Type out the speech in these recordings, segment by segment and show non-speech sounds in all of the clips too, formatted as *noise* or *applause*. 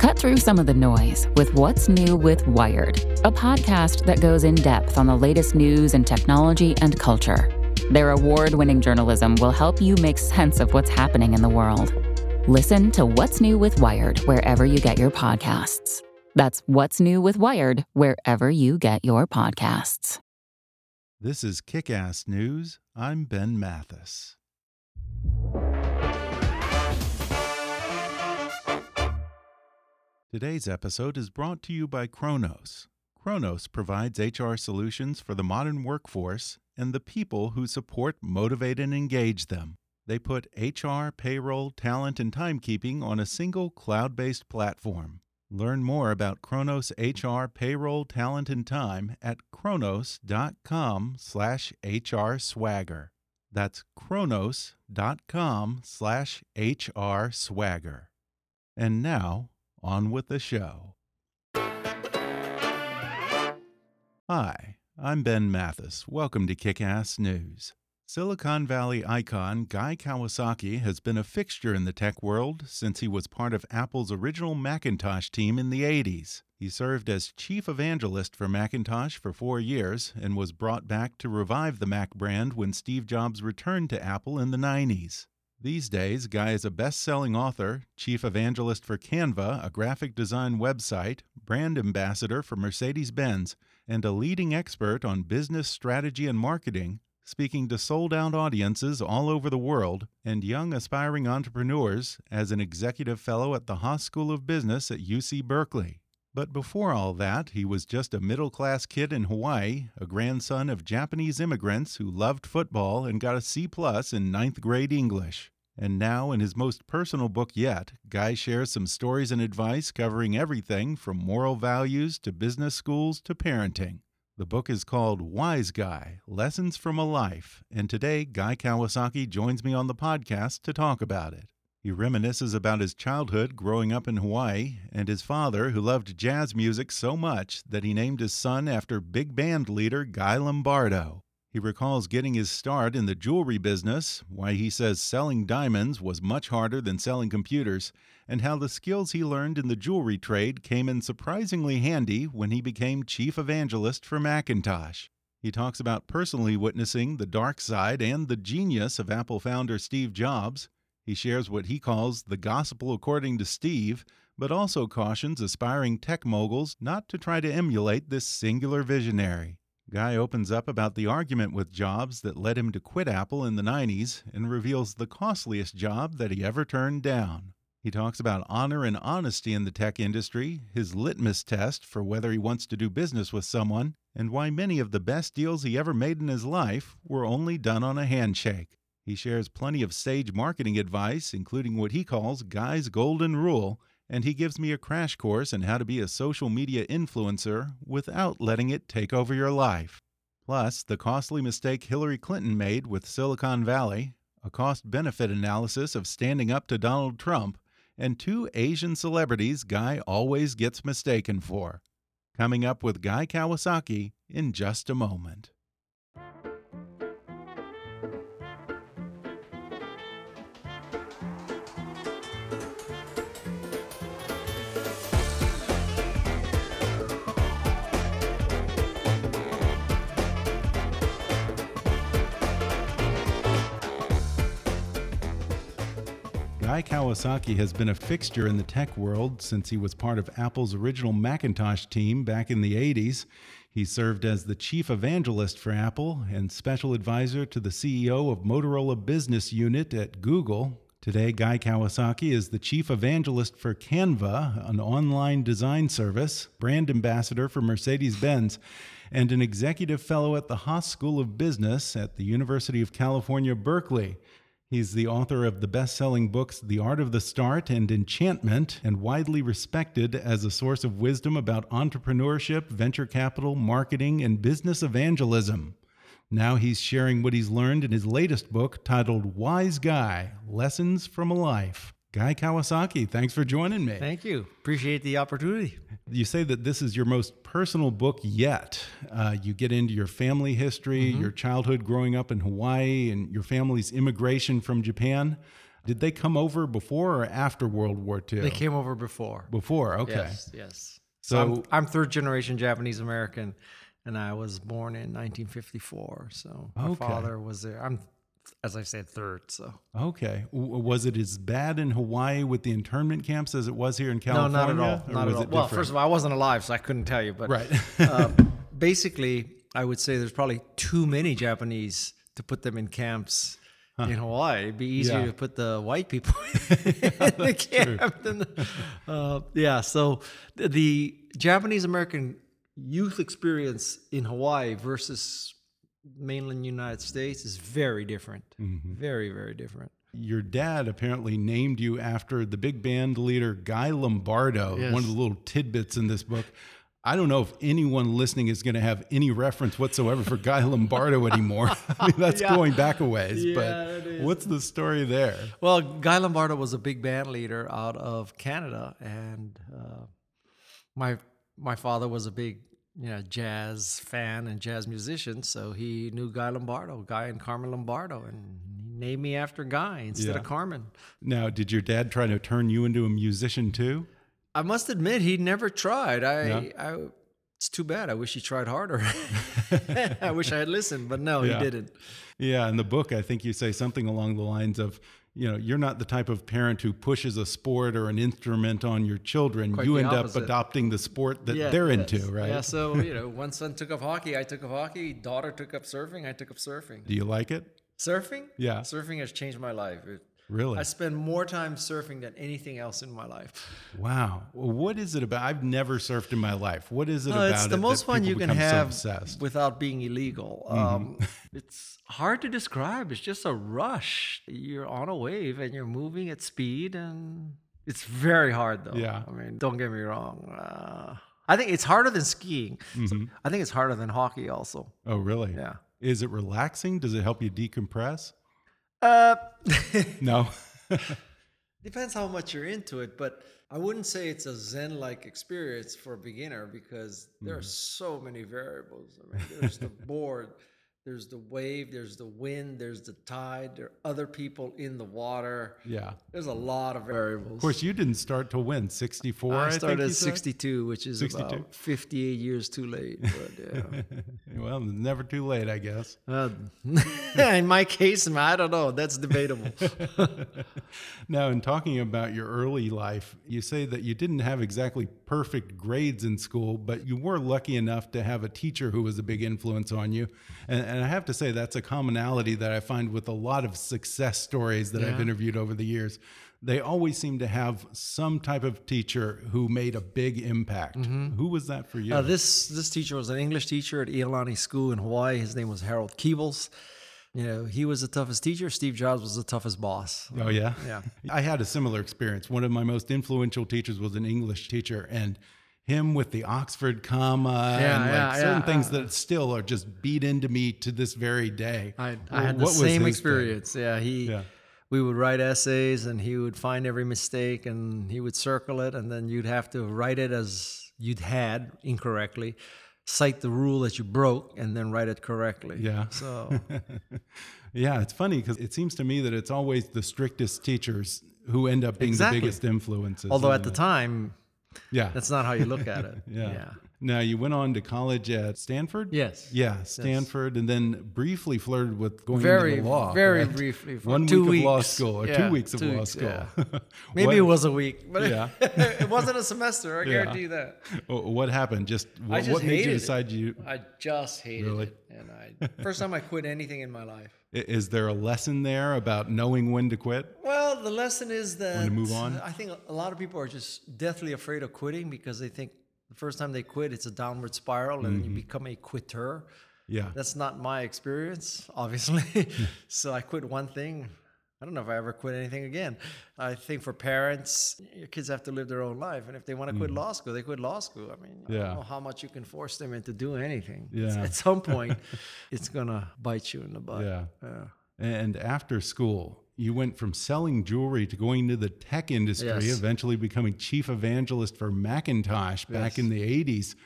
Cut through some of the noise with What's New with Wired, a podcast that goes in depth on the latest news and technology and culture. Their award winning journalism will help you make sense of what's happening in the world. Listen to What's New with Wired wherever you get your podcasts. That's What's New with Wired wherever you get your podcasts. This is Kick Ass News. I'm Ben Mathis. Today's episode is brought to you by Kronos. Kronos provides HR solutions for the modern workforce and the people who support, motivate, and engage them. They put HR, payroll, talent, and timekeeping on a single cloud based platform. Learn more about Kronos HR, payroll, talent, and time at kronos.com slash HR swagger. That's kronos.com slash HR swagger. And now, on with the show. Hi, I'm Ben Mathis. Welcome to Kick Ass News. Silicon Valley icon Guy Kawasaki has been a fixture in the tech world since he was part of Apple's original Macintosh team in the 80s. He served as chief evangelist for Macintosh for four years and was brought back to revive the Mac brand when Steve Jobs returned to Apple in the 90s. These days, Guy is a best selling author, chief evangelist for Canva, a graphic design website, brand ambassador for Mercedes Benz, and a leading expert on business strategy and marketing, speaking to sold out audiences all over the world and young aspiring entrepreneurs as an executive fellow at the Haas School of Business at UC Berkeley. But before all that, he was just a middle class kid in Hawaii, a grandson of Japanese immigrants who loved football and got a C plus in ninth grade English. And now, in his most personal book yet, Guy shares some stories and advice covering everything from moral values to business schools to parenting. The book is called Wise Guy Lessons from a Life, and today Guy Kawasaki joins me on the podcast to talk about it. He reminisces about his childhood growing up in Hawaii and his father, who loved jazz music so much that he named his son after big band leader Guy Lombardo. He recalls getting his start in the jewelry business, why he says selling diamonds was much harder than selling computers, and how the skills he learned in the jewelry trade came in surprisingly handy when he became chief evangelist for Macintosh. He talks about personally witnessing the dark side and the genius of Apple founder Steve Jobs he shares what he calls the gospel according to Steve, but also cautions aspiring tech moguls not to try to emulate this singular visionary. Guy opens up about the argument with Jobs that led him to quit Apple in the 90s and reveals the costliest job that he ever turned down. He talks about honor and honesty in the tech industry, his litmus test for whether he wants to do business with someone, and why many of the best deals he ever made in his life were only done on a handshake. He shares plenty of sage marketing advice, including what he calls Guy's Golden Rule, and he gives me a crash course in how to be a social media influencer without letting it take over your life. Plus, the costly mistake Hillary Clinton made with Silicon Valley, a cost benefit analysis of standing up to Donald Trump, and two Asian celebrities Guy always gets mistaken for. Coming up with Guy Kawasaki in just a moment. Guy Kawasaki has been a fixture in the tech world since he was part of Apple's original Macintosh team back in the 80s. He served as the chief evangelist for Apple and special advisor to the CEO of Motorola Business Unit at Google. Today, Guy Kawasaki is the chief evangelist for Canva, an online design service, brand ambassador for Mercedes Benz, and an executive fellow at the Haas School of Business at the University of California, Berkeley. He's the author of the best selling books The Art of the Start and Enchantment, and widely respected as a source of wisdom about entrepreneurship, venture capital, marketing, and business evangelism. Now he's sharing what he's learned in his latest book titled Wise Guy Lessons from a Life. Guy Kawasaki, thanks for joining me. Thank you. Appreciate the opportunity. You say that this is your most personal book yet. Uh, you get into your family history, mm -hmm. your childhood growing up in Hawaii, and your family's immigration from Japan. Did they come over before or after World War II? They came over before. Before, okay. Yes, yes. So, so I'm, I'm, third generation Japanese American, and I was born in 1954. So my okay. father was there. I'm as I said, third. So okay, was it as bad in Hawaii with the internment camps as it was here in California? No, not at all. Not at all. Well, first of all, I wasn't alive, so I couldn't tell you. But right. uh, *laughs* basically, I would say there's probably too many Japanese to put them in camps. Huh. In Hawaii, it'd be easier yeah. to put the white people *laughs* *laughs* in the camp than, the, uh, yeah. So the Japanese American youth experience in Hawaii versus mainland United States is very different. Mm-hmm. Very, very different. Your dad apparently named you after the big band leader Guy Lombardo, yes. one of the little tidbits in this book. I don't know if anyone listening is going to have any reference whatsoever for Guy Lombardo *laughs* anymore. I mean, that's yeah. going back a ways, yeah, but what's the story there? Well, Guy Lombardo was a big band leader out of Canada, and uh, my my father was a big you know, jazz fan and jazz musician, so he knew Guy Lombardo, Guy and Carmen Lombardo, and he named me after Guy instead yeah. of Carmen. Now, did your dad try to turn you into a musician too? I must admit, he never tried. I, yeah. I it's too bad. I wish he tried harder. *laughs* I wish I had listened, but no, yeah. he didn't. Yeah, in the book, I think you say something along the lines of you know you're not the type of parent who pushes a sport or an instrument on your children Quite you end opposite. up adopting the sport that yeah, they're yes. into right yeah so you know *laughs* one son took up hockey i took up hockey daughter took up surfing i took up surfing do you like it surfing yeah surfing has changed my life it, Really? I spend more time surfing than anything else in my life. Wow. Well, what is it about? I've never surfed in my life. What is it about it's the it most fun you can have so without being illegal. Mm-hmm. Um, *laughs* it's hard to describe. It's just a rush. You're on a wave and you're moving at speed, and it's very hard, though. Yeah. I mean, don't get me wrong. Uh, I think it's harder than skiing. Mm-hmm. So I think it's harder than hockey, also. Oh, really? Yeah. Is it relaxing? Does it help you decompress? Uh, *laughs* no. *laughs* Depends how much you're into it, but I wouldn't say it's a Zen-like experience for a beginner because there mm. are so many variables. I mean, there's the *laughs* board, there's the wave, there's the wind, there's the tide, there are other people in the water. Yeah. There's a lot of variables. Of course, you didn't start to win 64. I started at 62, which is 62? about 58 years too late. But, yeah. *laughs* well, never too late, I guess. Uh, *laughs* in my case, I don't know. That's debatable. *laughs* now, in talking about your early life, you say that you didn't have exactly perfect grades in school, but you were lucky enough to have a teacher who was a big influence on you. And, and I have to say, that's a commonality that I find with a lot of success stories that yeah. I've interviewed over the years. They always seem to have some type of teacher who made a big impact. Mm -hmm. Who was that for you? Uh, this this teacher was an English teacher at Iolani School in Hawaii. His name was Harold Keables you know, he was the toughest teacher. Steve Jobs was the toughest boss. Oh yeah, yeah. *laughs* I had a similar experience. One of my most influential teachers was an English teacher, and him with the Oxford comma yeah, and like yeah, certain yeah. things that still are just beat into me to this very day. I, I had the same experience. Thing? Yeah, he. We would write essays, and he would find every mistake, and he would circle it, and then you'd have to write it as you'd had incorrectly cite the rule that you broke and then write it correctly. Yeah. So, *laughs* yeah, it's funny because it seems to me that it's always the strictest teachers who end up being exactly. the biggest influences. Although at the time, yeah, that's not how you look at it. *laughs* yeah. yeah. Now you went on to college at Stanford. Yes. Yeah, Stanford, yes. and then briefly flirted with going very, into law. Very right? briefly. One two week weeks. of law school, or yeah, two weeks of law weeks, school. Yeah. *laughs* Maybe what, it was a week, but yeah. *laughs* it wasn't a semester. I *laughs* yeah. guarantee you that. What happened? Just what, just what made you decide it. you? I just hated really? it, and I first time I quit anything in my life. Is there a lesson there about knowing when to quit? Well, the lesson is that when to move on. I think a lot of people are just deathly afraid of quitting because they think The first time they quit, it's a downward spiral, and then you mm-hmm. become a quitter. Yeah. That's not my experience, *laughs* obviously. *laughs* so I quit one thing. I don't know if I ever quit anything again. I think for parents, your kids have to live their own life, and if they want to quit mm. law school, they quit law school. I mean, I Yeah. don't know how much you can force them into doing anything. *laughs* Yeah. At some point, it's gonna bite you in the butt. Yeah. Yeah. And after school, you went from selling jewelry to going into the tech industry, Yes. eventually becoming chief evangelist for Macintosh back Yes. in the 80s.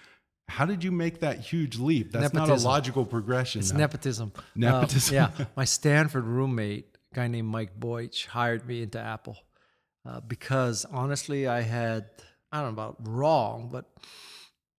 How did you make that huge leap? That's not a logical progression. It's nepotism. Nepotism. yeah. My Stanford roommate, a guy named Mike Boich, hired me into Apple uh, because honestly, I had, I don't know about wrong, but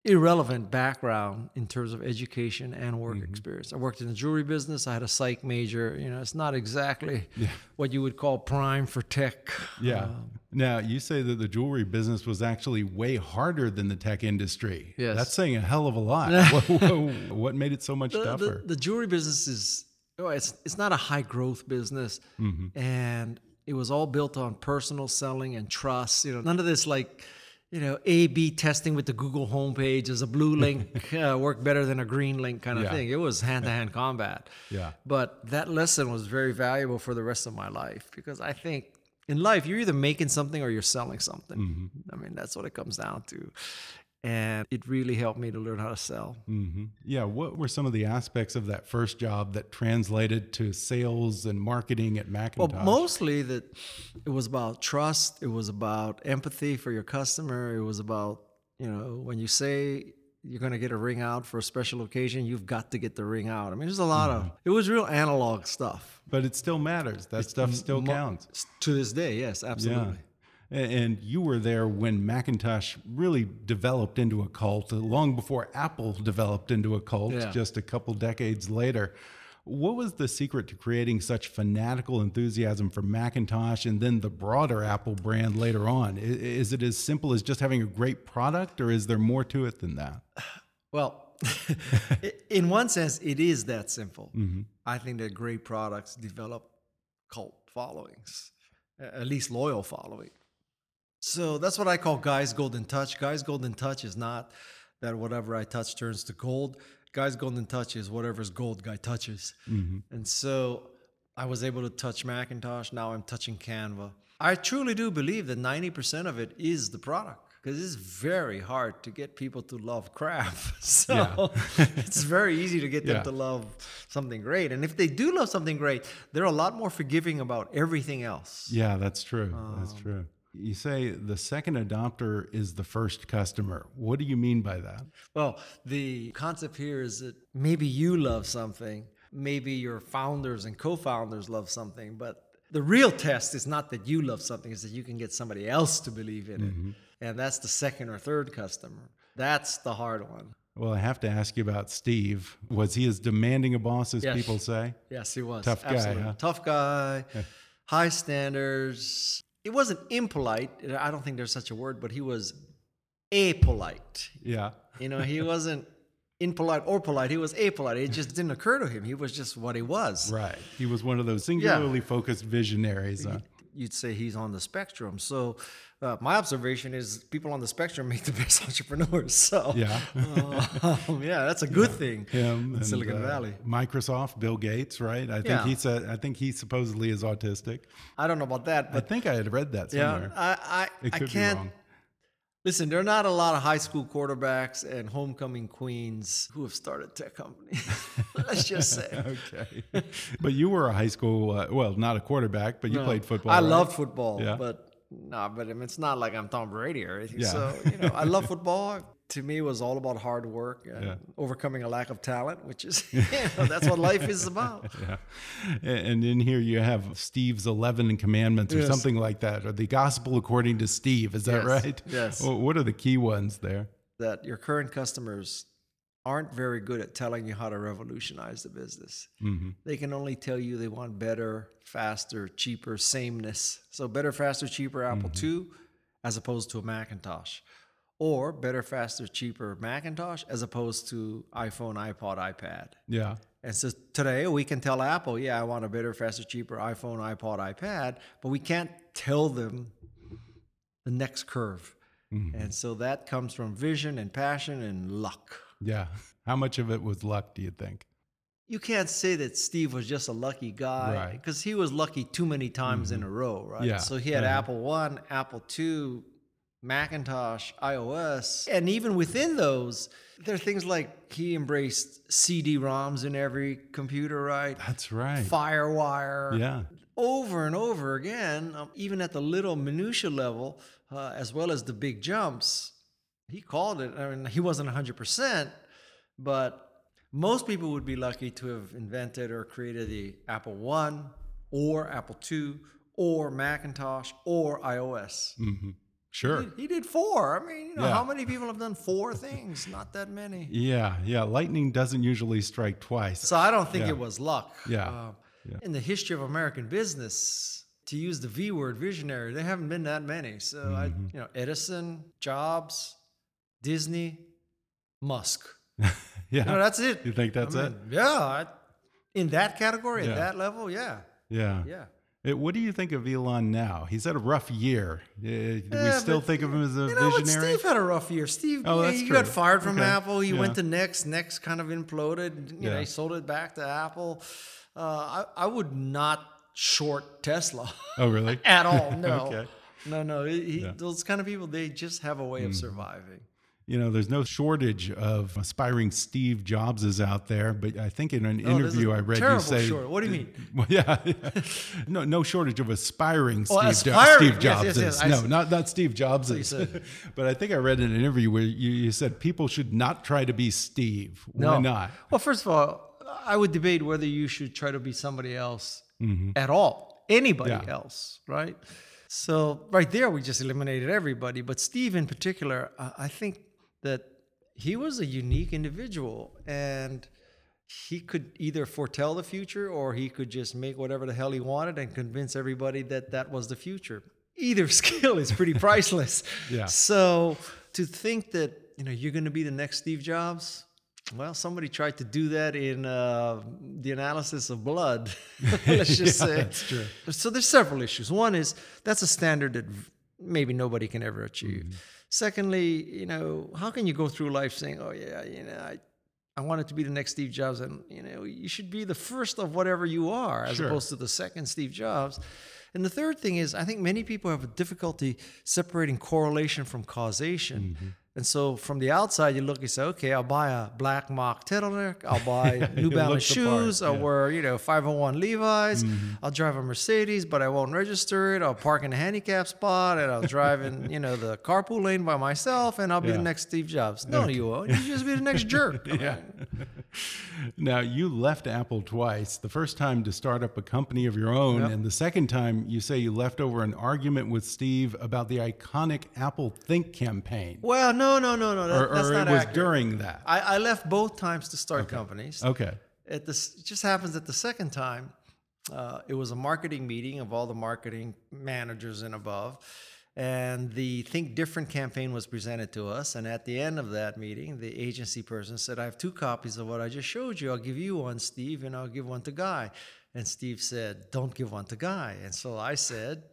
irrelevant background in terms of education and work Mm-hmm. experience. I worked in the jewelry business. I had a psych major. You know, it's not exactly what you would call prime for tech. Yeah. Um, now, you say that the jewelry business was actually way harder than the tech industry. Yes. That's saying a hell of a lot. *laughs* what, made it so much the, the- tougher? the jewelry business is oh, it's it's not a high growth business, Mm-hmm. and it was all built on personal selling and trust. You know, none of this like you know A B testing with the Google homepage as a blue *laughs* link uh, work better than a green link kind of Yeah. thing. It was hand to hand combat. Yeah. But that lesson was very valuable for the rest of my life because I think in life you're either making something or you're selling something. Mm-hmm. I mean that's what it comes down to. And it really helped me to learn how to sell. hmm Yeah. What were some of the aspects of that first job that translated to sales and marketing at Well, mostly that it was about trust. It was about empathy for your customer. It was about you know when you say you're going to get a ring out for a special occasion, you've got to get the ring out. I mean, there's a lot of it was real analog stuff. but it still matters. That stuff still counts. to this day. Yes, absolutely. And you were there when Macintosh really developed into a cult, uh, long before Apple developed into a cult, Yeah. just a couple decades later. What was the secret to creating such fanatical enthusiasm for Macintosh and then the broader Apple brand later on? Is it as simple as just having a great product, or is there more to it than that? Well, *laughs* in one sense, it is that simple. Mm-hmm. I think that great products develop cult followings, at least loyal following. So that's what I call Guy's Golden Touch. Guy's Golden Touch is not that whatever I touch turns to gold. Guy's Golden Touch is whatever's gold Guy touches. And so I was able to touch Macintosh. Now I'm touching Canva. I truly do believe that 90% of it is the product because it's very hard to get people to love crap. *laughs* So *laughs* it's very easy to get them Yeah. to love something great. And if they do love something great, they're a lot more forgiving about everything else. Yeah, that's true. that's Um, true. You say the second adopter is the first customer. What do you mean by that? Well, the concept here is that maybe you love something, maybe your founders and co founders love something, but the real test is not that you love something, it's that you can get somebody else to believe in it. Mm-hmm. And that's the second or third customer. That's the hard one. Well, I have to ask you about Steve. Was he as demanding a boss as Yes. people say? Yes, he was. Tough guy, huh? Tough guy, high standards. It wasn't impolite. I don't think there's such a word, but he was apolite. Yeah. You know, he wasn't impolite or polite. He was apolite. It just didn't occur to him. He was just what he was. Right. He was one of those singularly focused visionaries. Huh? You'd say he's on the spectrum. So, uh, my observation is people on the spectrum make the best *laughs* entrepreneurs. So, Yeah. *laughs* um, yeah, that's a good thing. Him in and, Silicon uh, Valley. Microsoft, Bill Gates, right? I think Yeah. he's a, I think he supposedly is autistic. I don't know about that, But I think I had read that somewhere. yeah. I, I, I can't. wrong. Listen, there are not a lot of high school quarterbacks and homecoming queens who have started tech companies. *laughs* Let's just say. Okay. but you were a high school, uh, well, not a quarterback, but you No, played football. I right? love football, Yeah. but no, but I mean, it's not like I'm Tom Brady or anything. Yeah. So you know, I love football. To me, it was all about hard work and Yeah. overcoming a lack of talent, which is *laughs* you know, that's what life is about. *laughs* Yeah. And in here you have Steve's 11 commandments or Yes. something like that, or the gospel according to Steve. Is that Yes. right? Yes. What are the key ones there? That your current customers aren't very good at telling you how to revolutionize the business. hmm They can only tell you they want better, faster, cheaper, sameness. So better, faster, cheaper Apple II as opposed to a Macintosh. Or better, faster, cheaper Macintosh as opposed to iPhone, iPod, iPad. Yeah. And so today we can tell Apple, yeah, I want a better, faster, cheaper iPhone, iPod, iPad, but we can't tell them the next curve. And so that comes from vision and passion and luck. Yeah. How much of it was luck, do you think? You can't say that Steve was just a lucky guy Right. because he was lucky too many times in a row, right? Yeah. So he had Uh-huh. Apple One, Apple Two, Macintosh, iOS, and even within those, there are things like he embraced CD-ROMs in every computer, right? That's right. FireWire, Yeah. over and over again, um, even at the little minutia level, uh, as well as the big jumps. He called it. I mean, he wasn't 100%, but most people would be lucky to have invented or created the Apple One or Apple II or Macintosh or iOS. hmm Sure. He, he did four. I mean, you know, Yeah. how many people have done four things? Not that many. Yeah. Yeah. Lightning doesn't usually strike twice. So I don't think Yeah. it was luck. Yeah. Um, Yeah. In the history of American business, to use the V word, visionary, there haven't been that many. So I, Mm-hmm. you know, Edison, Jobs, Disney, Musk. *laughs* yeah. You know, that's it. You think that's I it? Yeah. I, in that category, Yeah. at that level, yeah, Yeah. yeah. Eh, What do you think of Elon now? He's had a rough year. Eh, Do we still think of him as a You know visionary? Steve had a rough year. Steve, Oh, yeah, he got fired from Okay. Apple. He Yeah. went to Next. Next kind of imploded. You know, Yeah. he sold it back to Apple. Uh, I, I would not short Tesla. oh, really? *laughs* at all. *laughs* No, Okay. no, no. He, he- Yeah. Those kind of people, they just have a way of surviving. You know, there's no shortage of aspiring Steve Jobses out there, but I think in an Oh, interview I read you say, short- what do you mean? *laughs* Well, yeah, yeah. no, no shortage of aspiring oh, Steve, Oh, Jo- aspiring. Steve Yes, Jobses. yes, yes. I No, not not Steve Jobses. *laughs* but I think I read in an interview where you, you said people should not try to be Steve. Why not? Well, first of all, I would debate whether you should try to be somebody else mm-hmm. at all, anybody. Yeah. else, right? So right there, we just eliminated everybody. But Steve, in particular, I think that he was a unique individual, and he could either foretell the future or he could just make whatever the hell he wanted and convince everybody that that was the future. Either *laughs* skill is pretty priceless. *laughs* Yeah. So to think that you know you're going to be the next Steve Jobs, well, somebody tried to do that in uh, the analysis of blood. *laughs* Let's just Yeah, say that's true. So there's several issues. One is that's a standard that maybe nobody can ever achieve. Mm-hmm. Secondly, you know, how can you go through life saying, "Oh yeah, you know, I, I wanted to be the next Steve Jobs," and you know, you should be the first of whatever you are, as Sure. opposed to the second Steve Jobs. And the third thing is, I think many people have a difficulty separating correlation from causation. Mm-hmm. And so from the outside, you look, you say, okay, I'll buy a black mock turtleneck, I'll *laughs* buy New Balance shoes, I'll yeah. wear, you know, 501 Levi's, Mm-hmm. I'll drive a Mercedes, but I won't register it. I'll park in a handicap spot and I'll drive in, you know, the carpool lane by myself and I'll be Yeah. the next Steve Jobs. No, you won't. You just be the next jerk. *laughs* Yeah. Now, you left Apple twice. The first time to start up a company of your own, Yep. and the second time you say you left over an argument with Steve about the iconic Apple Think campaign. Well, no, no, no, no. That, or that's or not it was accurate. during that. I, I left both times to start companies. okay. At this, it just happens that the second time, uh, it was a marketing meeting of all the marketing managers and above. And the Think Different campaign was presented to us. And at the end of that meeting, the agency person said, I have two copies of what I just showed you. I'll give you one, Steve, and I'll give one to Guy. And Steve said, Don't give one to Guy. And so I said,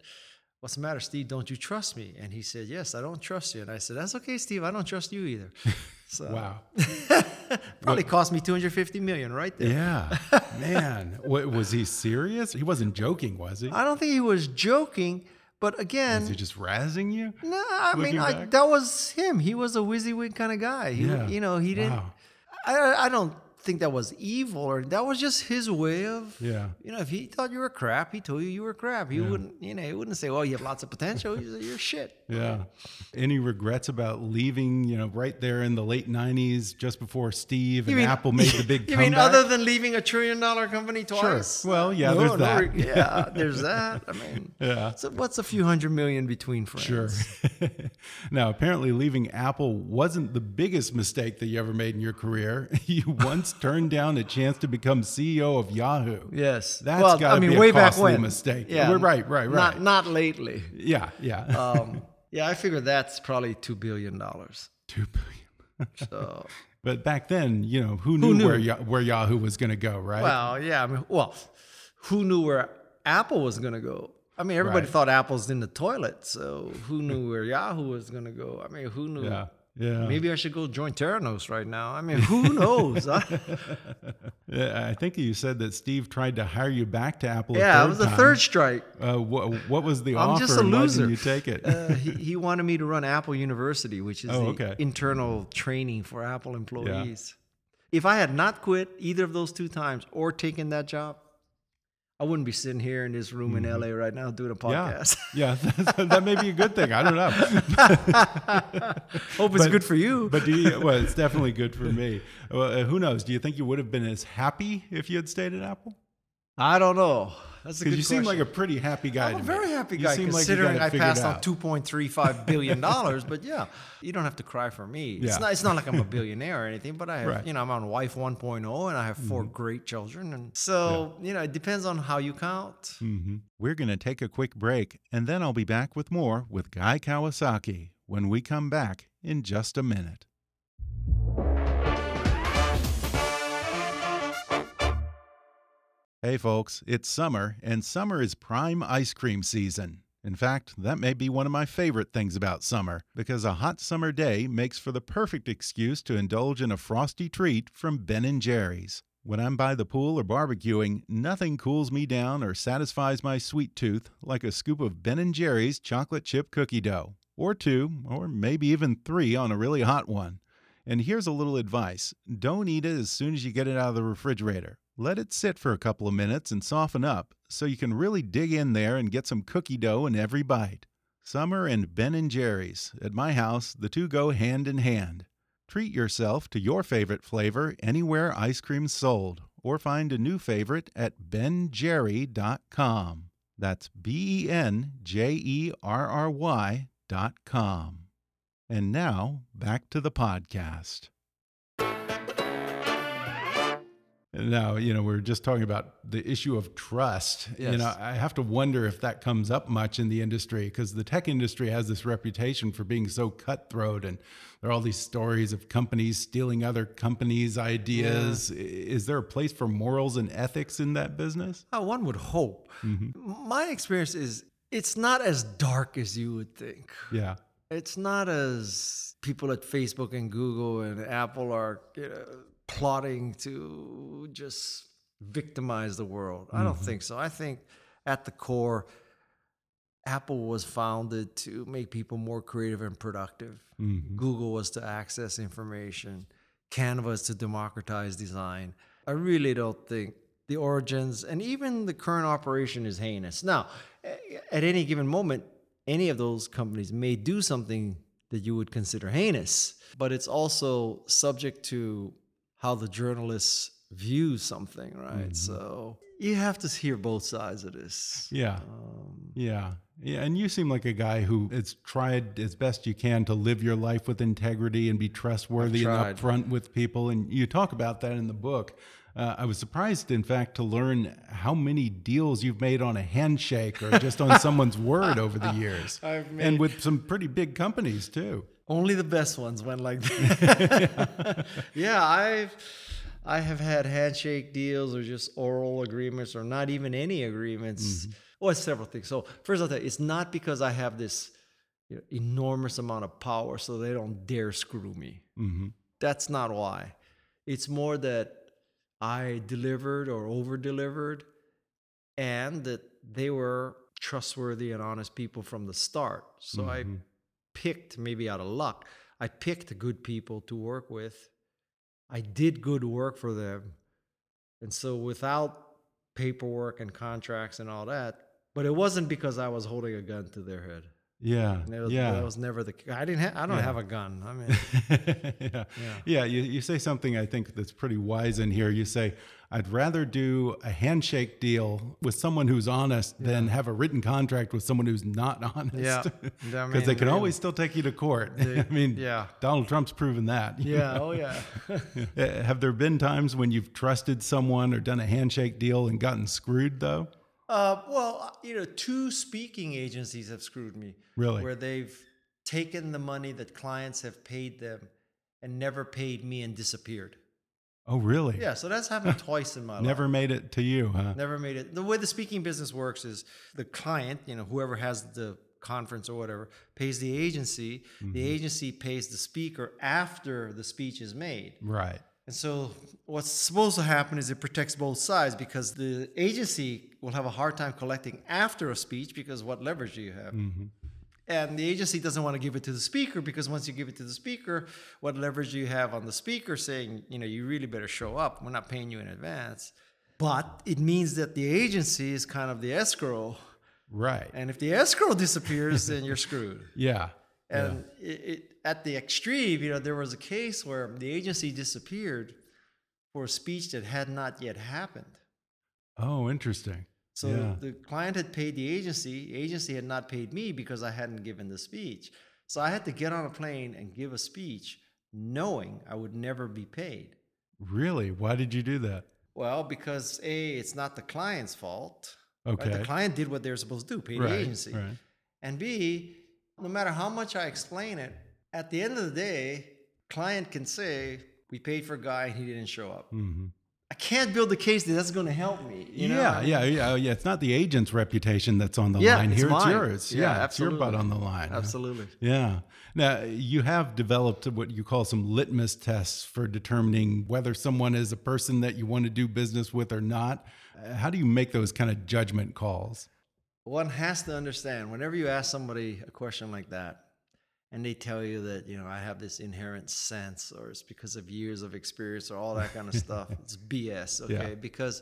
What's the matter, Steve? Don't you trust me? And he said, Yes, I don't trust you. And I said, That's okay, Steve. I don't trust you either. *laughs* So Wow. *laughs* probably cost me 250 million right there. Yeah. *laughs* Man. Wa- was he serious? He wasn't joking, was he? I don't think he was joking, but again, Was he just razzing you? no, I mean I, that was him. He was a WYSIWYG kind of guy. He, Yeah. you know, he didn't. Wow. I, I don't think that was evil, or that was just his way of. Yeah. You know, if he thought you were crap, he told you you were crap. He wouldn't, you know, he wouldn't say, "Well, you have lots of potential. He'd say, You're shit." Yeah. Any regrets about leaving, you know, right there in the late 90s, just before Steve and Apple made the *laughs* big You comeback? mean other than leaving a trillion dollar company Sure. twice? Well, yeah, No, there's no that. yeah, there's that. I mean, *laughs* Yeah. So what's a few hundred million between friends? Sure. *laughs* now, apparently, leaving Apple wasn't the biggest mistake that you ever made in your career. You once turned down a chance to become CEO of Yahoo. Yes. That's well, gotta I mean, be a way back costly when. mistake. Yeah. We're right, right, right. Not not lately. Yeah, yeah. Um, *laughs* yeah, I figure that's probably two billion dollars. Two billion. *laughs* So, But back then, you know, who knew, knew? where where Yahoo was going to go, right? well, yeah. I mean, well, who knew where Apple was going to go? I mean, everybody Right. thought Apple's in the toilet, so who knew where Yahoo was going to go? I mean, who knew? Yeah. Yeah. Maybe I should go join Theranos right now. I mean, who knows? *laughs* Yeah, I think you said that Steve tried to hire you back to Apple. yeah, it was the third strike. Uh, what, what was the I'm offer? just a loser. you take it? Uh, he, he wanted me to run Apple University, which is Oh, the okay. internal training for Apple employees. If I had not quit either of those two times or taken that job, I wouldn't be sitting here in this room in LA right now doing a Mm-hmm. yeah, podcast. *laughs* yeah, *laughs* that, that may be a good thing. I don't know. *laughs* Hope it's But- good for you. But do you, well, it's definitely good for me. Well, uh, who knows? Do you think you would have been as happy if you had stayed at Apple? I don't know. That's a good Because you seem like a pretty happy guy. I'm a very me. happy guy like considering it I passed on out. two point three five *laughs* billion dollars. but yeah, you don't have to cry for me. It's Yeah. not. It's not like I'm a *laughs* billionaire or anything. But I have, Right. Mm-hmm. you know, I'm on wife 1.0, and I have 4 great children, and so you know, it depends on how you count. hmm We're going to take a quick break, and then I'll be back with more with Guy Kawasaki when we come back in just a minute. Hey, folks, it's summer, and summer is prime ice cream season. In fact, that may be one of my favorite things about summer, because a hot summer day makes for the perfect excuse to indulge in a frosty treat from Ben & Jerry's. When I'm by the pool or barbecuing, nothing cools me down or satisfies my sweet tooth like a scoop of Ben & Jerry's chocolate chip cookie dough. Or two, or maybe even three on a really hot one. And here's a little advice don't eat it as soon as you get it out of the refrigerator. Let it sit for a couple of minutes and soften up so you can really dig in there and get some cookie dough in every bite. Summer and Ben & Jerry's. At my house, the two go hand in hand. Treat yourself to your favorite flavor anywhere ice cream's sold, or find a new favorite at benjerry.com. That's B E N J E R R Y dot com. And now, back to the podcast. Now, you know, we are just talking about the issue of trust. You know, I have to wonder if that comes up much in the industry because the tech industry has this reputation for being so cutthroat and there are all these stories of companies stealing other companies' ideas. I- Is there a place for morals and ethics in that business? Uh, one would hope. Mm-hmm. My experience is it's not as dark as you would think. Yeah. It's not as people at Facebook and Google and Apple are you know, plotting to just victimize the world. I don't mm-hmm. think so. I think at the core, Apple was founded to make people more creative and productive. Mm-hmm. Google was to access information. Canva is to democratize design. I really don't think the origins and even the current operation is heinous. Now, at any given moment, any of those companies may do something that you would consider heinous, but it's also subject to how the journalists view something, right? So you have to hear both sides of this. Yeah. yeah. Yeah. And you seem like a guy who has tried as best you can to live your life with integrity and be trustworthy and upfront with people. And you talk about that in the book. Uh, I was surprised, in fact, to learn how many deals you've made on a handshake or just on *laughs* someone's word over the years. I've and with some pretty big companies, too. Only the best ones went like that. *laughs* yeah, I've I have had handshake deals or just oral agreements or not even any agreements. Well, several things. So first I'll tell you, it's not because I have this you know, enormous amount of power so they don't dare screw me. hmm That's not why. It's more that I delivered or over delivered and that they were trustworthy and honest people from the start. So I picked, maybe out of luck, I picked good people to work with. I did good work for them. And so without paperwork and contracts and all that, but it wasn't because I was holding a gun to their head. Yeah. Was, yeah. that was never the. I didn't. Ha- I don't Yeah. have a gun. I mean, *laughs* yeah. Yeah. You, you say something I think that's pretty wise in here. You say, I'd rather do a handshake deal with someone who's honest than have a written contract with someone who's not *laughs* honest. Yeah. Because *laughs* I they mean, can really. always still take you to court. I mean, yeah. Donald Trump's proven that. yeah. know? Oh yeah. Have there been times when you've trusted someone or done a handshake deal and gotten screwed, though? Uh, well, you know, two speaking agencies have screwed me. Really? Where they've taken the money that clients have paid them and never paid me and disappeared. Oh, really? Yeah, so that's happened *laughs* twice in my life. Never made it to you, huh? Never made it. The way the speaking business works is the client, you know, whoever has the conference or whatever, pays the agency. Mm-hmm. The agency pays the speaker after the speech is made. Right. And so what's supposed to happen is it protects both sides because the agency will have a hard time collecting after a speech because what leverage do you have? Mm-hmm. And the agency doesn't want to give it to the speaker because once you give it to the speaker, what leverage do you have on the speaker saying, you know, you really better show up. We're not paying you in advance. But it means that the agency is kind of the escrow. Right. And if the escrow disappears, then you're screwed. *laughs* yeah. And it, it, at the extreme, you know, there was a case where the agency disappeared for a speech that had not yet happened. Oh, interesting. So Yeah. the client had paid the agency, the agency had not paid me because I hadn't given the speech. So I had to get on a plane and give a speech knowing I would never be paid. Really? Why did you do that? Well, because A, it's not the client's fault. right? Okay. The client did what they're supposed to do, pay right. the agency. Right. And B, no matter how much I explain it, at the end of the day, client can say, we paid for a guy and he didn't show up. hmm I can't build the case that that's going to help me. You know? yeah, yeah, yeah, yeah. It's not the agent's reputation that's on the Yeah, line it's here. mine. It's yours. Yeah, Yeah, it's your butt on the line. Absolutely. Yeah. Now, you have developed what you call some litmus tests for determining whether someone is a person that you want to do business with or not. Uh, How do you make those kind of judgment calls? One has to understand whenever you ask somebody a question like that, and they tell you that, you know, I have this inherent sense, or it's because of years of experience, or all that kind of *laughs* stuff, it's BS, okay? Yeah. Because,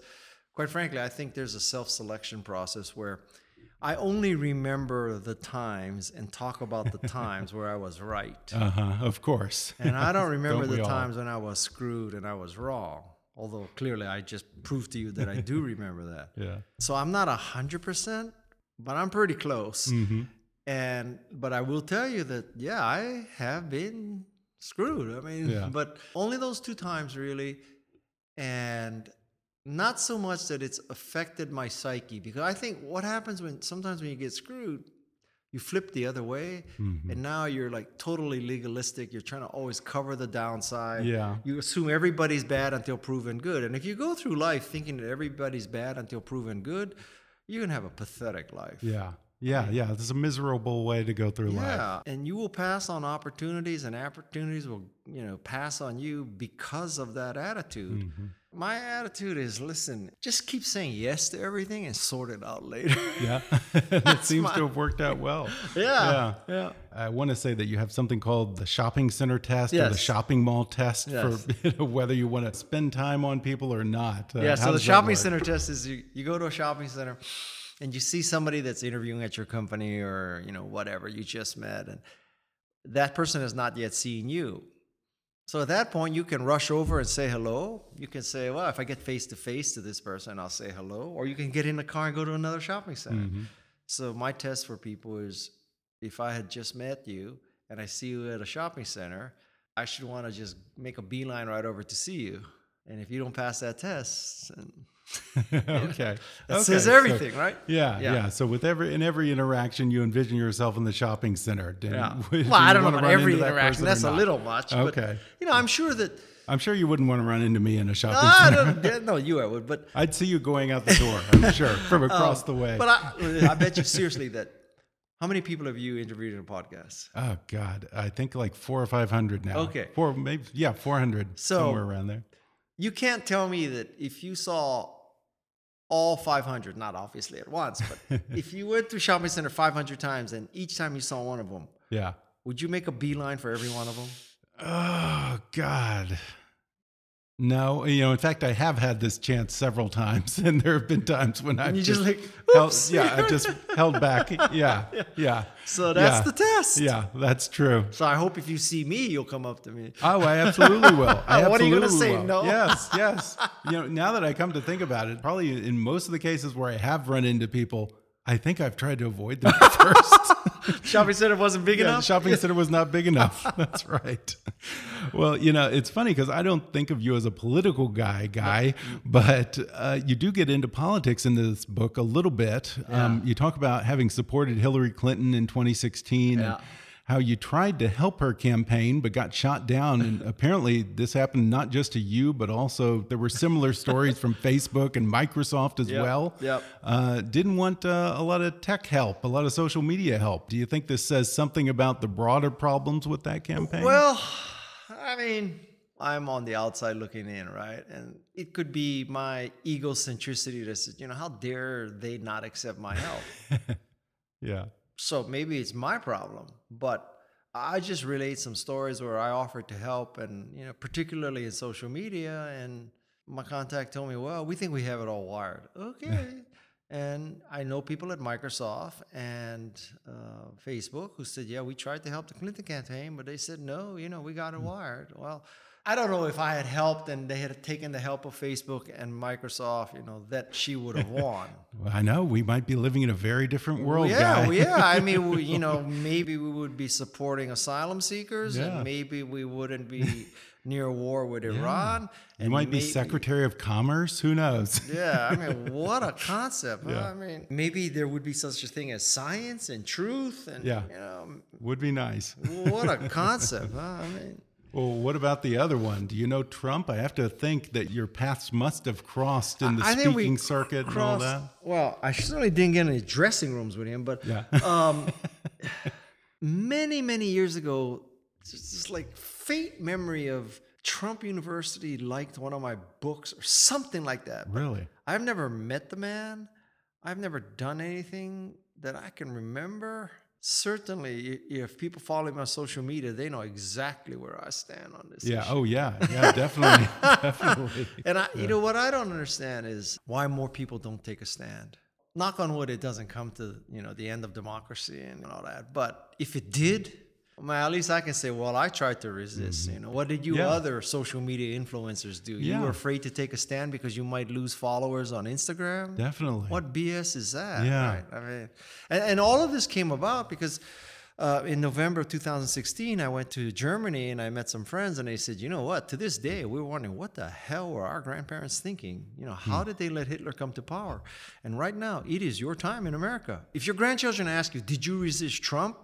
quite frankly, I think there's a self selection process where I only remember the times and talk about the times where I was right. Uh huh. Of course. And I don't *laughs* remember Don't the all? times when I was screwed and I was wrong. Although clearly I just proved to you that I do *laughs* remember that. Yeah. So I'm not a hundred percent, but I'm pretty close. Mm-hmm. And but I will tell you that yeah, I have been screwed. I mean, Yeah. but only those two times really, and not so much that it's affected my psyche because I think what happens when sometimes when you get screwed, you flip the other way, Mm-hmm. and now you're like totally legalistic. You're trying to always cover the downside. Yeah. You assume everybody's bad until proven good, and if you go through life thinking that everybody's bad until proven good, you're gonna have a pathetic life. Yeah. Yeah. Yeah. It's a miserable way to go through life. Yeah, and you will pass on opportunities, and opportunities will, you know, pass on you because of that attitude. Mm-hmm. My attitude is, listen, just keep saying yes to everything and sort it out later. Yeah. *laughs* *laughs* it seems to have worked out well. yeah, yeah. I want to say that you have something called the shopping center test or the shopping mall test Yes. for *laughs* you know, whether you want to spend time on people or not. Uh, Yeah, so the shopping center test is you, you go to a shopping center and you see somebody that's interviewing at your company or, you know, whatever you just met, and that person has not yet seen you. So at that point, you can rush over and say hello. You can say, well, if I get face to face to this person, I'll say hello. Or you can get in the car and go to another shopping center. Mm-hmm. So my test for people is if I had just met you and I see you at a shopping center, I should want to just make a beeline right over to see you. And if you don't pass that test, *laughs* okay. that Okay, says so- everything, right? yeah, Yeah. yeah, So with every in every interaction, you envision yourself in the shopping center. Do- Yeah. *laughs* Well, I don't know about every that interaction. That's a little much. Okay. But, you know, I'm sure that. I'm sure you wouldn't want to run into me in a shopping I center. *laughs* yeah, no, you I would, but I'd see you going out the door. I'm sure from across the way. Um, but I, I bet you seriously that. How many people have you interviewed in a podcast? oh God, I think like four or five hundred now. Okay. four maybe yeah, four hundred So- somewhere around there. You can't tell me that if you saw all 500, not obviously at once, but *laughs* if you went through shopping center 500 times and each time you saw one of them, Yeah. would you make a beeline for every one of them? Oh God. No, you know, in fact, I have had this chance several times, *laughs* and there have been times when I've you just like, held, yeah, I've just *laughs* held back. Yeah, yeah. So that's yeah, the test. Yeah, that's true. So I hope if you see me, you'll come up to me. Oh, I absolutely will. I *laughs* What are you gonna say, will. no? Yes, yes. You know, now that I come to think about it, probably in most of the cases where I have run into people, I think I've tried to avoid them first. *laughs* shopping center wasn't big Yeah, enough. shopping center was not big enough. *laughs* That's right. Well, you know, it's funny because I don't think of you as a political guy, guy, but uh, you do get into politics in this book a little bit. Um, you talk about having supported Hillary Clinton in 2016 Yeah. and how you tried to help her campaign but got shot down. And *laughs* apparently, this happened not just to you, but also there were similar stories from Facebook and Microsoft as Yep, well. yep. Uh, didn't want uh, a lot of tech help, a lot of social media help. Do you think this says something about the broader problems with that campaign? Well, I mean, I'm on the outside looking in, right? And it could be my egocentricity that says, you know, how dare they not accept my help? *laughs* yeah. So maybe it's my problem, but I just relate some stories where I offered to help, and you know, particularly in social media, and my contact told me, "Well, we think we have it all wired." Okay. *laughs* And I know people at Microsoft and uh, Facebook who said, "Yeah, we tried to help the Clinton campaign, but they said no. You know, we got it wired." Well, I don't know if I had helped and they had taken the help of Facebook and Microsoft, you know, that she would have won. *laughs* Well, I know we might be living in a very different world, yeah, well, yeah. I mean, *laughs* we, you know, maybe we would be supporting asylum seekers, Yeah. and maybe we wouldn't be near war with Iran. you and might be Secretary of Commerce. Who knows? *laughs* Yeah, I mean, what a concept. huh? Yeah. I mean, maybe there would be such a thing as science and truth, and Yeah. you know, Would be nice. what a concept. Huh? I mean, Well, what about the other one? Do you know Trump? I have to think that your paths must have crossed in the I speaking circuit and all crossed- that. Well, I certainly didn't get any dressing rooms with him, but Yeah. um, *laughs* many, many years ago, just like faint memory of Trump University liked one of my books or something like that. But really? I've never met the man. I've never done anything that I can remember. Certainly, if people follow me on social media, they know exactly where I stand on this. Yeah. issue. Oh, yeah. *laughs* Yeah, definitely. *laughs* definitely. And I, you know, what I don't understand is why more people don't take a stand. Knock on wood, it doesn't come to you know the end of democracy and all that. But if it did, well, at least I can say, well, I tried to resist. You know, what did you Mm-hmm. Yeah. other social media influencers do? You were afraid to take a stand because you might lose followers on Instagram. Definitely. What BS is that? Yeah. Right? I mean, and, and all of this came about because uh, in November of 2016, I went to Germany and I met some friends, and they said, you know what? To this day, we're wondering what the hell were our grandparents thinking? You know, how did they let Hitler come to power? And right now, it is your time in America. If your grandchildren ask you, did you resist Trump?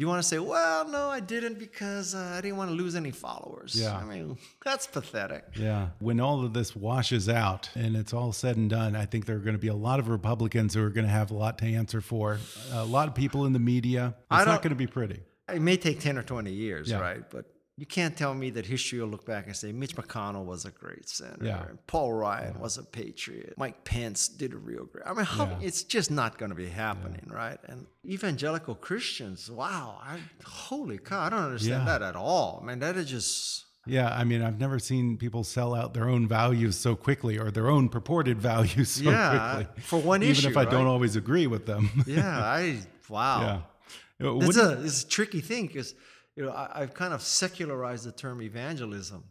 You want to say, well, no, I didn't because uh, I didn't want to lose any followers? Yeah. I mean, *laughs* that's pathetic. Yeah. When all of this washes out and it's all said and done, I think there are going to be a lot of Republicans who are going to have a lot to answer for. A lot of people in the media. It's I not going to be pretty. It may take 10 or 20 years, Yeah. right? But you can't tell me that history will look back and say Mitch McConnell was a great senator, Yeah. Paul Ryan was a patriot, Mike Pence did a real great. I mean, how, Yeah. it's just not going to be happening, right? And evangelical Christians, wow, I, holy cow, I don't understand Yeah. that at all. I mean, that is just. Yeah, I mean, I've never seen people sell out their own values so quickly or their own purported *laughs* values so Yeah, quickly. for one Even issue, if I don't always agree with them. *laughs* Yeah, I wow. yeah. Uh, It's a it's a tricky thing because you know I, I've kind of secularized the term evangelism.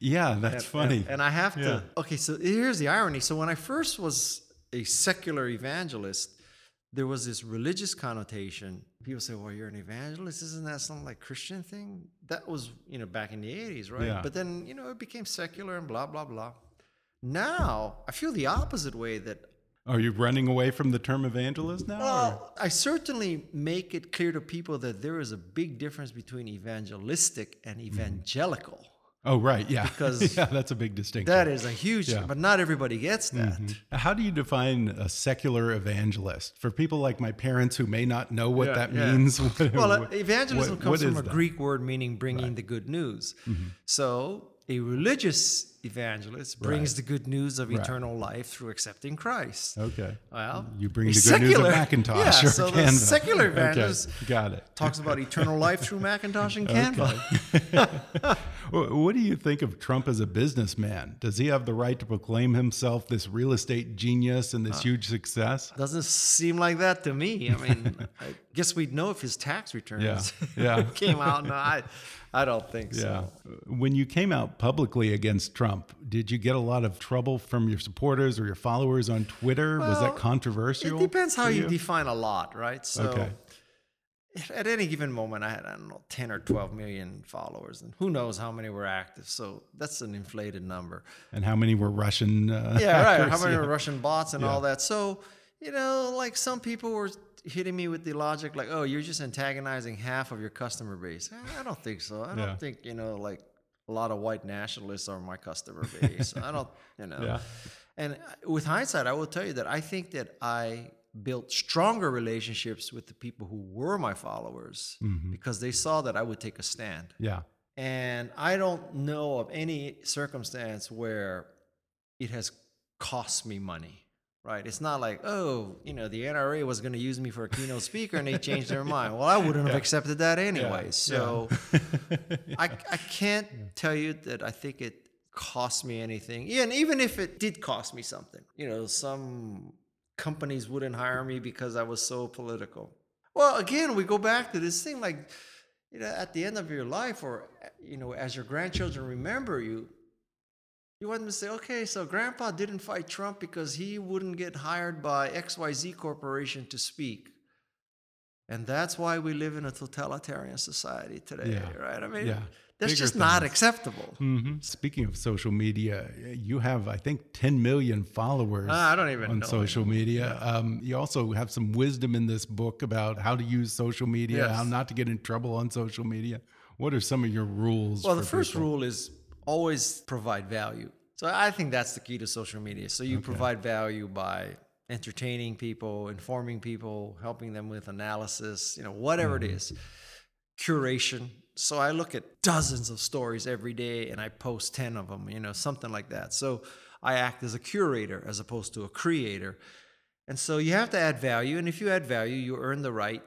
yeah, that's And- funny. And, and I have Yeah. to. Okay, so here's the irony. So when I first was a secular evangelist, there was this religious connotation. People say, "Well, you're an evangelist. Isn't that some like Christian thing?" That was you know back in the '80s, right? Yeah. But then you know it became secular and blah blah blah. Now I feel the opposite way that Are you running away from the term evangelist now? or- well, I certainly make it clear to people that there is a big difference between evangelistic and evangelical. Oh, right. Yeah. Because *laughs* yeah, that's a big distinction. That is a huge, Yeah. but not everybody gets that. How do you define a secular evangelist for people like my parents who may not know what Yeah, that yeah. means? *laughs* Well, uh, what- evangelism what- comes what from a that? Greek word meaning bringing the good news. So, a religious evangelist brings the good news of Right. eternal life through accepting Christ. Okay. Well, You bring the good news of Macintosh Yeah, or so the Canva. secular Okay, evangelist Got it. talks about eternal life through Macintosh and Canva. *laughs* Wh- What do you think of Trump as a businessman? Does he have the right to proclaim himself this real estate genius and Uh, this huge success? Doesn't seem like that to me. I mean, *laughs* I guess we'd know if his tax returns yeah. *laughs* came out. No, I, I don't think so. Yeah. When you came out publicly against Trump, did you get a lot of trouble from your supporters or your followers on Twitter? Was that controversial? It depends how for you define a lot, right? So Okay. at any given moment, I had, I don't know, 10 or 12 million followers, and who knows how many were active. So that's an inflated number. And how many were Russian? Uh, Yeah, right. How many *laughs* Yeah. were Russian bots and all that? So you know, like some people were hitting me with the logic, like, "Oh, you're just antagonizing half of your customer base." Eh, I don't think so. I don't think you know, like a lot of white nationalists are my customer base. I don't, *laughs* you know. Yeah. And uh, with hindsight, I will tell you that I think that I built stronger relationships with the people who were my followers Mhm. because they saw that I would take a stand. Yeah. And I don't know of any circumstance where it has cost me money, right? It's not like, oh, you know, the NRA was going to use me for a keynote speaker and they changed their mind. Well, I wouldn't have accepted that anyway. So *laughs* I, I can't tell you that I think it cost me anything. Yeah, and even if it did cost me something, you know, some companies wouldn't hire me because I was so political. Well, again, we go back to this thing like, you know, at the end of your life or, you know, as your grandchildren remember you, you want them to say, okay, so grandpa didn't fight Trump because he wouldn't get hired by XYZ Corporation to speak. And that's why we live in a totalitarian society today, Yeah. right? I mean, Yeah. that's Bigger just not things. acceptable. hmm Speaking of social media, you have, I think, 10 million followers Ah, I don't even on know social media. Um, you also have some wisdom in this book about how to use social media, Yes. how not to get in trouble on social media. What are some of your rules? Well, the first people? rule is always provide value. So I think that's the key to social media. So you provide value by entertaining people, informing people, helping them with analysis, you know, whatever Mm-hmm. it is. Curation. So I look at dozens of stories every day and I post 10 of them, you know, something like that. So I act as a curator as opposed to a creator. And so you have to add value. And if you add value, you earn the right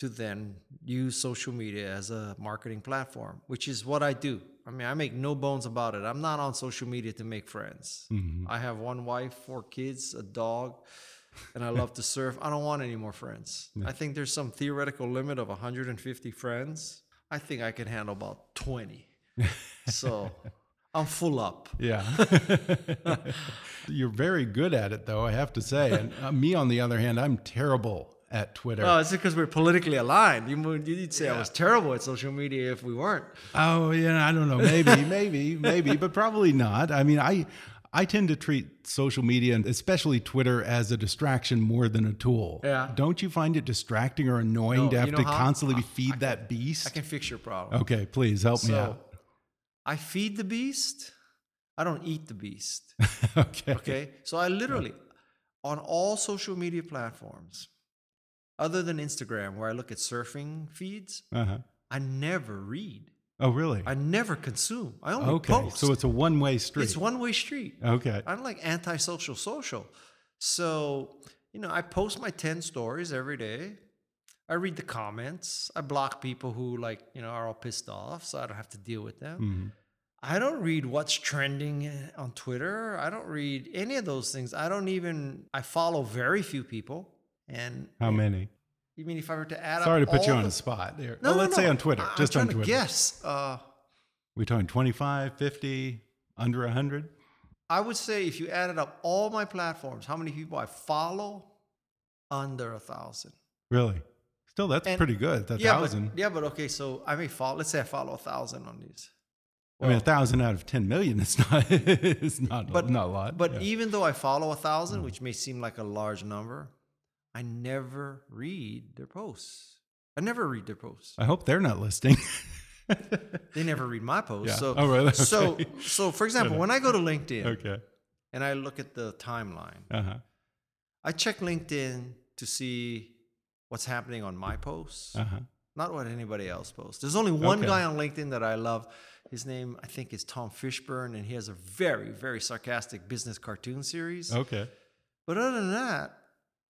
to then use social media as a marketing platform, which is what I do. I mean, I make no bones about it. I'm not on social media to make friends. Mm-hmm. I have one wife, four kids, a dog, and I love to *laughs* surf. I don't want any more friends. I think there's some theoretical limit of 150 friends. I think I can handle about 20. *laughs* so I'm full up. Yeah. *laughs* You're very good at it, though, I have to say. And uh, me, on the other hand, I'm terrible at Twitter. Oh, it's because we're politically aligned. You, would- you'd say I was terrible at social media if we weren't. Oh, yeah, I don't know. Maybe, *laughs* maybe, maybe, but probably not. I mean, I I tend to treat social media and especially Twitter as a distraction more than a tool. Yeah. Don't you find it distracting or annoying No, to have to how? constantly I- feed that beast? I can fix your problem. okay, please help me out. I feed the beast. I don't eat the beast. *laughs* okay. Okay. So I literally, on all social media platforms, other than Instagram, where I look at surfing feeds, Uh-huh. I never read. Oh, really? I never consume. I only okay. post. So it's a one-way street. It's one way street. okay. I'm like antisocial social. Social. So, you know, I post my 10 stories every day. I read the comments. I block people who like, you know, are all pissed off so I don't have to deal with them. Mhm. I don't read what's trending uh, on Twitter. I don't read any of those things. I don't even I follow very few people. And How many? you mean if I were to add Sorry to up put you on the- spot there. No, no, let's no. say on Twitter, I- just on Twitter. to guess. Uh, We talking 25, 50, under 100? I would say if you added up all my platforms, how many people I follow, under a thousand. Really? Still, that's And- pretty good. A yeah, thousand. But, yeah, but okay, so I may follow. Let's say I follow a thousand on these. I mean, a thousand out of 10 million *laughs* is not, it's not, but not a lot. But yeah. Mm. even though I follow a thousand, which may seem like a large number, I never read their posts. I never read their posts. I hope they're not listening. *laughs* They never read my posts. Yeah. So, Oh, really? *laughs* so, so for example, when I go to LinkedIn okay. and I look at the timeline, Uh huh. I check LinkedIn to see what's happening on my posts, Uh huh. not what anybody else posts. There's only one Okay. guy on LinkedIn that I love. His name, I think, is Tom Fishburne, and he has a very, very sarcastic business cartoon series. Okay. But other than that,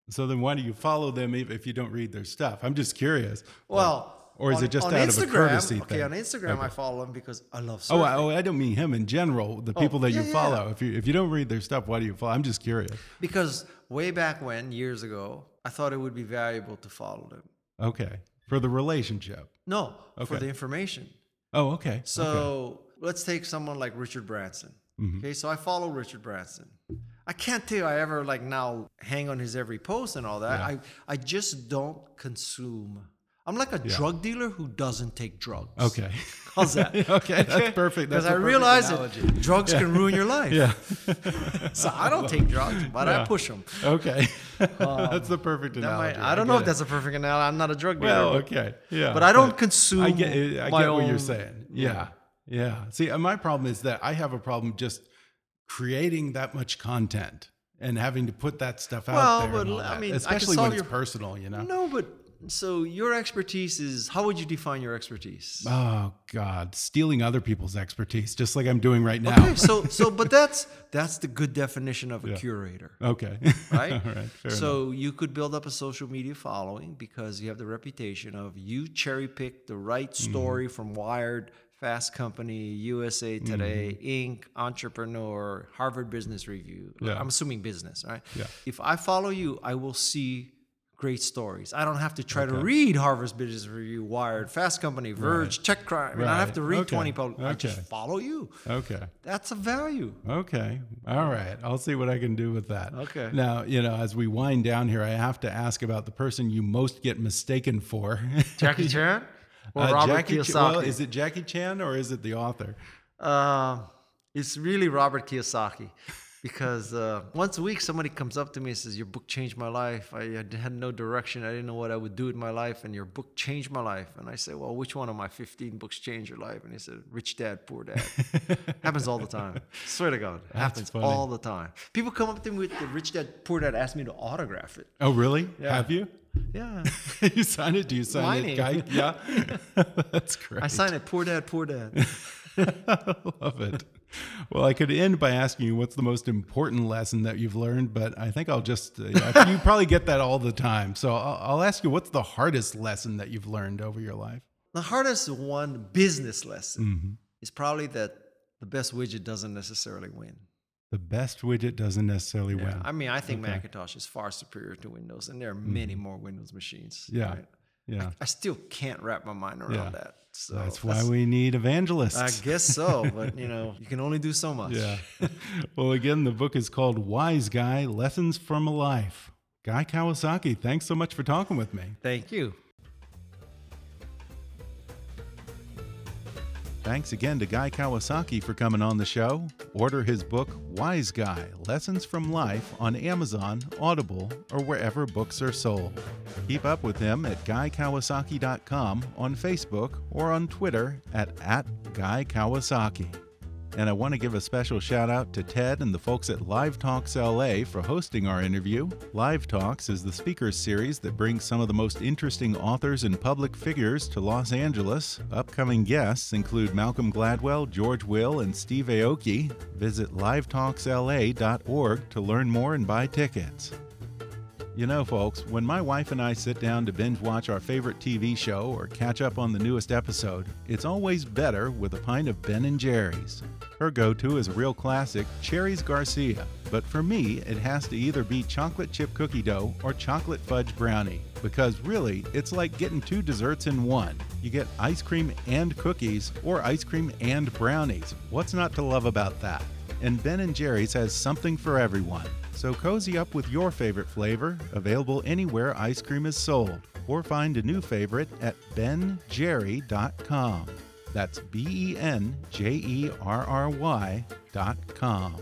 So then why do you follow them if, if you don't read their stuff? I'm just curious. well, Or is on- it just out of a Instagram- courtesy Okay, thing? on Instagram, I follow him because I love Oh. I, oh, I don't mean him in general. The Oh, people that yeah, you yeah. follow. If you if you don't read their stuff, why do you follow? I'm just curious. because way back when, years ago, I thought it would be valuable to follow them. Okay. For the relationship. No, for the information. Oh, okay. So okay. let's take someone like Richard Branson. Mhm. Okay, so I follow Richard Branson. I can't tell you I ever like now hang on his every post and all that. Yeah. I I just don't consume. I'm like a drug dealer who doesn't take drugs. Okay. *laughs* How's that? *laughs* okay, that's *laughs* perfect. Because I realize analogy. that drugs can ruin your life. Yeah. So I don't take drugs, but Yeah. I push them. Okay. that's the perfect That might, analogy. I don't know get if that's a perfect analogy. I'm not a drug dealer. well. Okay. Yeah. But I don't consume I get. I get what you're saying. Yeah. Yeah. See, uh, my problem is that I have a problem just creating that much content and having to put that stuff out Well, there. but and all I mean, I especially solve when it's your- personal. You know. No, but so your expertise is how would you define your expertise? Oh God, stealing other people's expertise, just like I'm doing right now. Okay, *laughs* so so but that's that's the good definition of a Yeah. curator. Okay. *laughs* Right? All right. Fair so you could build up a social media following because you have the reputation of you cherry pick the right Mm-hmm. story from Wired, Fast Company, USA Today, Inc., Entrepreneur, Harvard Business Review. Mm-hmm. Yeah. I'm assuming business, right? Yeah. If I follow you, I will see great stories. I don't have to try to read Harvard Business Review, Wired, Fast Company, Verge, TechCrunch. I mean, I have to read Okay. 20 public. I just follow you. Okay. That's a value. Okay. All right. I'll see what I can do with that. Okay. Now, you know, as we wind down here, I have to ask about the person you most get mistaken for. Jackie Chan or Uh, Robert Jackie Ch- Kiyosaki? well, is it Jackie Chan or is it the author? Uh, it's really Robert Kiyosaki because uh, once a week somebody comes up to me and says, Your book changed my life. I had- had no direction. I didn't know what I would do with my life, and your book changed my life. And I say, Well, which one of my 15 books changed your life? And he said, Rich Dad, Poor Dad. *laughs* happens all the time. Swear to God. happens funny. all the time. People come up to me with the Rich Dad, Poor Dad, ask me to autograph it. Oh, really? Yeah. Have you? Yeah. *laughs* you sign it? Do you sign it? Guy? *laughs* Yeah. That's great. I sign it, Poor Dad, Poor Dad. Love it. Well, I could end by asking you what's the most important lesson that you've learned, but I think I'll just, uh, you probably get that all the time. So I'll, I'll ask you what's the hardest lesson that you've learned over your life? The hardest one business lesson Mm-hmm. is probably that the best widget doesn't necessarily win. The best widget doesn't necessarily Yeah, win. I mean, I think Okay. Macintosh is far superior to Windows, and there are many more Windows machines. Yeah. right? Yeah. I still can't wrap my mind around Yeah. that. So That's why we need evangelists. I guess so, but you know, you can only do so much. Yeah. *laughs* well, again, the book is called Wise Guy Lessons from a Life. Guy Kawasaki, thanks so much for talking with me. Thank you. Thanks again to Guy Kawasaki for coming on the show. Order his book, Wise Guy Lessons from Life, on Amazon, Audible, or wherever books are sold. Keep up with him at GuyKawasaki.com, on Facebook, or on Twitter at, at Guy Kawasaki. And I want to give a special shout out to Ted and the folks at Live Talks LA for hosting our interview. Live Talks is the speakers series that brings some of the most interesting authors and public figures to Los Angeles. Upcoming guests include Malcolm Gladwell, George Will, and Steve Aoki. Visit livetalksla.org to learn more and buy tickets. You know, folks, when my wife and I sit down to binge watch our favorite TV show or catch up on the newest episode, it's always better with a pint of Ben and Jerry's. Her go-to is a real classic, Cherries Garcia, but for me, it has to either be chocolate chip cookie dough or chocolate fudge brownie, because really, it's like getting two desserts in one. You get ice cream and cookies or ice cream and brownies. What's not to love about that? And Ben & Jerry's has something for everyone. So cozy up with your favorite flavor, available anywhere ice cream is sold, or find a new favorite at benjerry.com. That's B E N J E R R Y.com.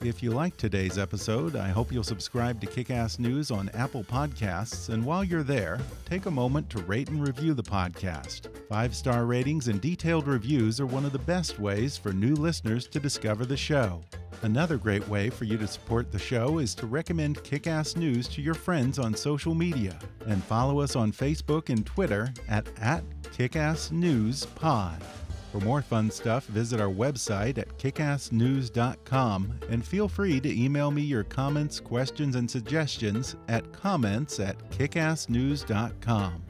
If you liked today's episode, I hope you'll subscribe to Kickass News on Apple Podcasts, and while you're there, take a moment to rate and review the podcast. Five star ratings and detailed reviews are one of the best ways for new listeners to discover the show. Another great way for you to support the show is to recommend Kickass News to your friends on social media and follow us on Facebook and Twitter at, at KickassNewsPod. For more fun stuff, visit our website at kickassnews.com and feel free to email me your comments, questions, and suggestions at comments at kickassnews.com.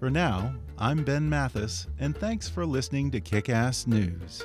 For now, I'm Ben Mathis, and thanks for listening to Kickass News.